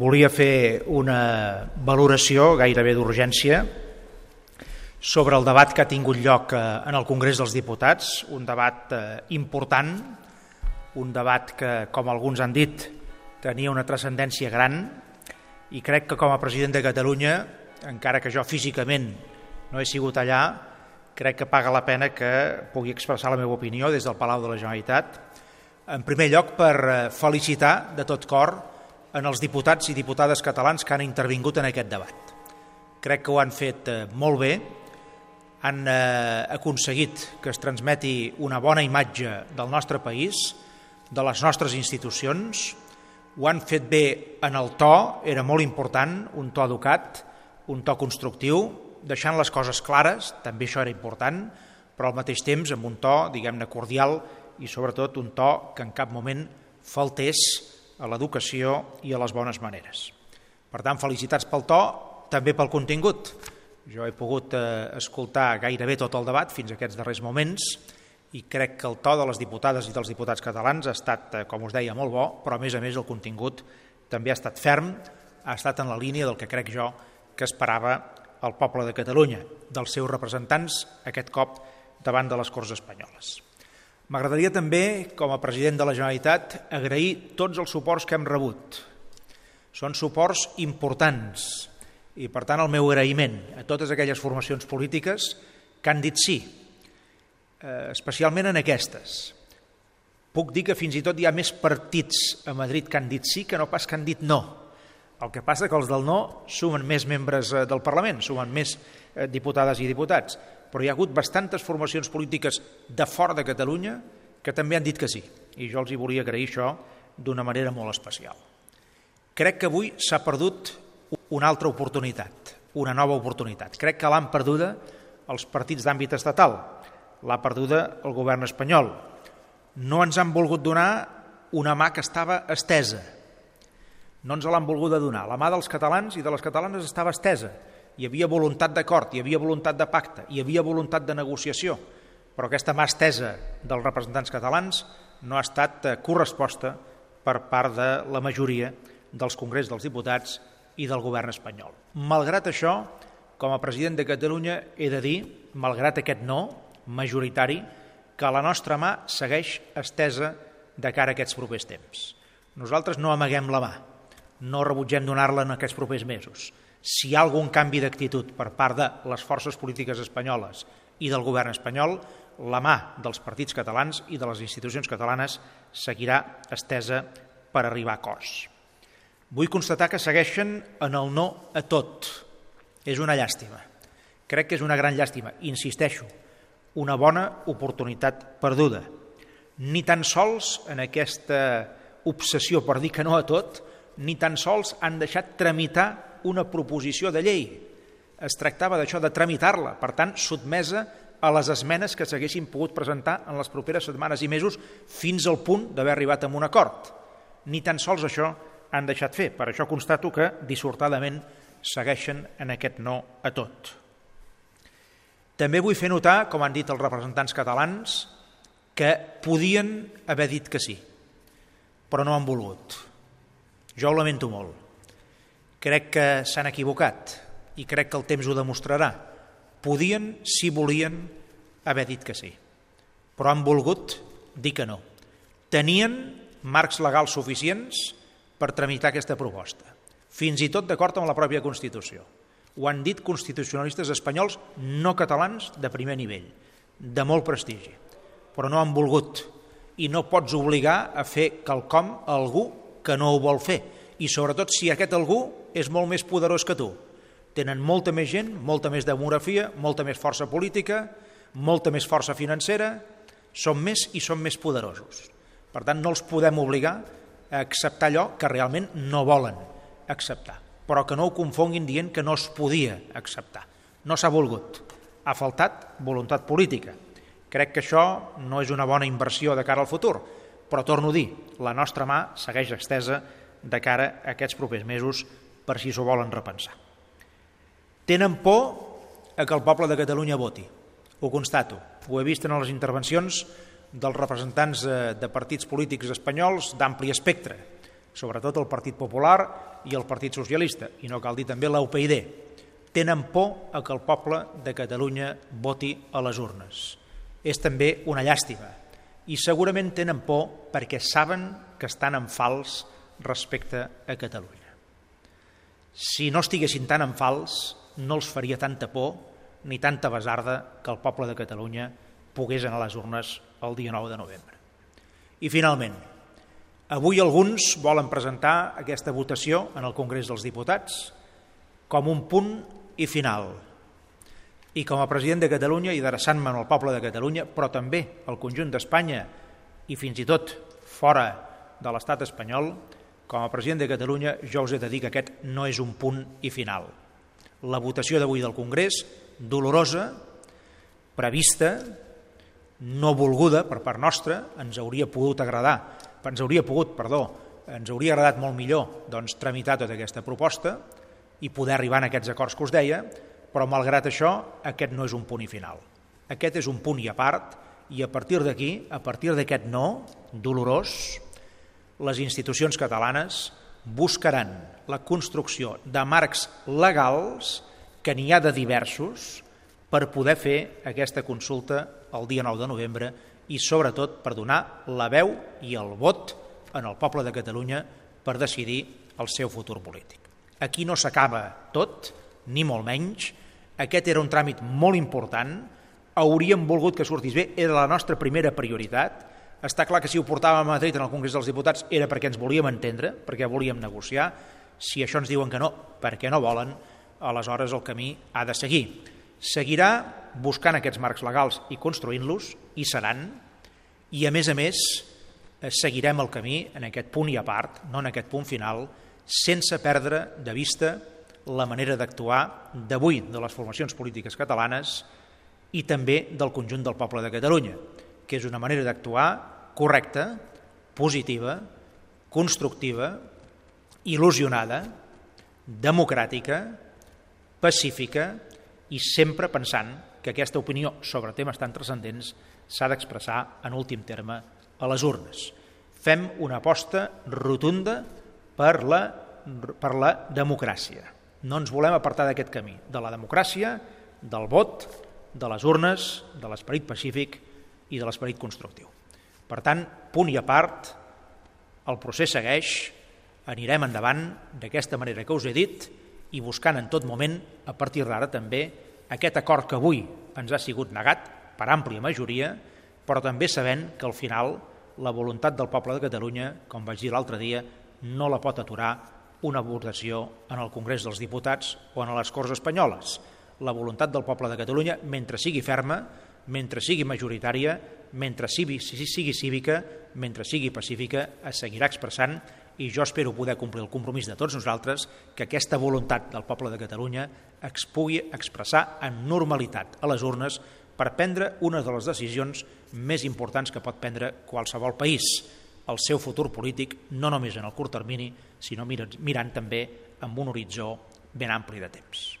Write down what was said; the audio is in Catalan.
Volia fer una valoració gairebé d'urgència sobre el debat que ha tingut lloc eh, en el Congrés dels Diputats, un debat eh, important, un debat que, com alguns han dit, tenia una transcendència gran i crec que com a president de Catalunya, encara que jo físicament no he sigut allà, crec que paga la pena que pugui expressar la meva opinió des del Palau de la Generalitat. En primer lloc, per eh, felicitar de tot cor en els diputats i diputades catalans que han intervingut en aquest debat. Crec que ho han fet molt bé, han eh, aconseguit que es transmeti una bona imatge del nostre país, de les nostres institucions, ho han fet bé en el to, era molt important, un to educat, un to constructiu, deixant les coses clares, també això era important, però al mateix temps amb un to, diguem-ne, cordial i sobretot un to que en cap moment faltés a l'educació i a les bones maneres. Per tant, felicitats pel to, també pel contingut. Jo he pogut eh, escoltar gairebé tot el debat fins a aquests darrers moments i crec que el to de les diputades i dels diputats catalans ha estat, eh, com us deia, molt bo, però a més a més el contingut també ha estat ferm, ha estat en la línia del que crec jo que esperava el poble de Catalunya, dels seus representants, aquest cop davant de les Corts Espanyoles. M'agradaria també, com a president de la Generalitat, agrair tots els suports que hem rebut. Són suports importants, i, per tant, el meu agraïment a totes aquelles formacions polítiques que han dit sí, eh, especialment en aquestes. Puc dir que fins i tot hi ha més partits a Madrid que han dit sí que no pas que han dit no. El que passa que els del no sumen més membres eh, del Parlament, sumen més eh, diputades i diputats, però hi ha hagut bastantes formacions polítiques de fora de Catalunya que també han dit que sí, i jo els hi volia agrair això d'una manera molt especial. Crec que avui s'ha perdut una altra oportunitat, una nova oportunitat. Crec que l'han perduda els partits d'àmbit estatal, l'ha perduda el govern espanyol. No ens han volgut donar una mà que estava estesa. No ens l'han volgut donar. La mà dels catalans i de les catalanes estava estesa. Hi havia voluntat d'acord, hi havia voluntat de pacte, hi havia voluntat de negociació, però aquesta mà estesa dels representants catalans no ha estat eh, corresposta per part de la majoria dels Congrés dels Diputats i del govern espanyol. Malgrat això, com a president de Catalunya he de dir, malgrat aquest no majoritari, que la nostra mà segueix estesa de cara a aquests propers temps. Nosaltres no amaguem la mà, no rebutgem donar-la en aquests propers mesos. Si hi ha algun canvi d'actitud per part de les forces polítiques espanyoles i del govern espanyol, la mà dels partits catalans i de les institucions catalanes seguirà estesa per arribar a acords. Vull constatar que segueixen en el no a tot. És una llàstima. Crec que és una gran llàstima. Insisteixo, una bona oportunitat perduda. Ni tan sols en aquesta obsessió per dir que no a tot, ni tan sols han deixat tramitar una proposició de llei. Es tractava d'això, de tramitar-la, per tant, sotmesa a les esmenes que s'haguessin pogut presentar en les properes setmanes i mesos fins al punt d'haver arribat a un acord. Ni tan sols això han deixat fer. Per això constato que, dissortadament, segueixen en aquest no a tot. També vull fer notar, com han dit els representants catalans, que podien haver dit que sí, però no han volgut. Jo ho lamento molt. Crec que s'han equivocat i crec que el temps ho demostrarà. Podien, si volien, haver dit que sí, però han volgut dir que no. Tenien marcs legals suficients per tramitar aquesta proposta, fins i tot d'acord amb la pròpia Constitució. Ho han dit constitucionalistes espanyols no catalans de primer nivell, de molt prestigi, però no han volgut i no pots obligar a fer quelcom a algú que no ho vol fer i sobretot si aquest algú és molt més poderós que tu. Tenen molta més gent, molta més demografia, molta més força política, molta més força financera, són més i són més poderosos. Per tant, no els podem obligar a acceptar allò que realment no volen acceptar, però que no ho confonguin dient que no es podia acceptar. No s'ha volgut. Ha faltat voluntat política. Crec que això no és una bona inversió de cara al futur, però torno a dir, la nostra mà segueix extesa de cara a aquests propers mesos per si s'ho volen repensar. Tenen por a que el poble de Catalunya voti. Ho constato. Ho he vist en les intervencions dels representants eh, de partits polítics espanyols d'ampli espectre. sobretot el Partit Popular i el Partit Socialista, i no cal dir també l'UPID, tenen por a que el poble de Catalunya voti a les urnes. És també una llàstima. I segurament tenen por perquè saben que estan en fals respecte a Catalunya. Si no estiguessin tan en fals, no els faria tanta por ni tanta besarda que el poble de Catalunya pogués anar a les urnes el dia 9 de novembre. I finalment, avui alguns volen presentar aquesta votació en el Congrés dels Diputats com un punt i final. I com a president de Catalunya i adreçant-me al poble de Catalunya, però també al conjunt d'Espanya i fins i tot fora de l'estat espanyol, com a president de Catalunya jo us he de dir que aquest no és un punt i final. La votació d'avui del Congrés, dolorosa, prevista, no volguda per part nostra, ens hauria pogut agradar, ens hauria pogut, perdó, ens hauria agradat molt millor doncs, tramitar tota aquesta proposta, i poder arribar a aquests acords que us deia, però malgrat això aquest no és un punt i final. Aquest és un punt i a part i a partir d'aquí, a partir d'aquest no dolorós, les institucions catalanes buscaran la construcció de marcs legals que n'hi ha de diversos per poder fer aquesta consulta el dia 9 de novembre i sobretot per donar la veu i el vot en el poble de Catalunya per decidir el seu futur polític. Aquí no s'acaba tot, ni molt menys. Aquest era un tràmit molt important, hauríem volgut que sortís bé, era la nostra primera prioritat. Està clar que si ho portàvem a Madrid en el Congrés dels Diputats era perquè ens volíem entendre, perquè volíem negociar. Si això ens diuen que no, perquè no volen, aleshores el camí ha de seguir. Seguirà buscant aquests marcs legals i construint-los, i seran, i a més a més eh, seguirem el camí en aquest punt i a part, no en aquest punt final, sense perdre de vista la manera d'actuar d'avui de les formacions polítiques catalanes i també del conjunt del poble de Catalunya, que és una manera d'actuar correcta, positiva, constructiva, il·lusionada, democràtica, pacífica i sempre pensant que aquesta opinió sobre temes tan transcendents s'ha d'expressar en últim terme a les urnes. Fem una aposta rotunda per la, per la democràcia. No ens volem apartar d'aquest camí, de la democràcia, del vot, de les urnes, de l'esperit pacífic i de l'esperit constructiu. Per tant, punt i a part, el procés segueix, anirem endavant d'aquesta manera que us he dit i buscant en tot moment, a partir d'ara també, aquest acord que avui ens ha sigut negat per àmplia majoria, però també sabent que al final la voluntat del poble de Catalunya, com vaig dir l'altre dia, no la pot aturar una votació en el Congrés dels Diputats o en les Corts Espanyoles. La voluntat del poble de Catalunya, mentre sigui ferma, mentre sigui majoritària, mentre sigui, sigui cívica, mentre sigui pacífica, es seguirà expressant i jo espero poder complir el compromís de tots nosaltres que aquesta voluntat del poble de Catalunya es pugui expressar en normalitat a les urnes per prendre una de les decisions més importants que pot prendre qualsevol país, el seu futur polític no només en el curt termini, sinó mirant, mirant també amb un horitzó ben ampli de temps.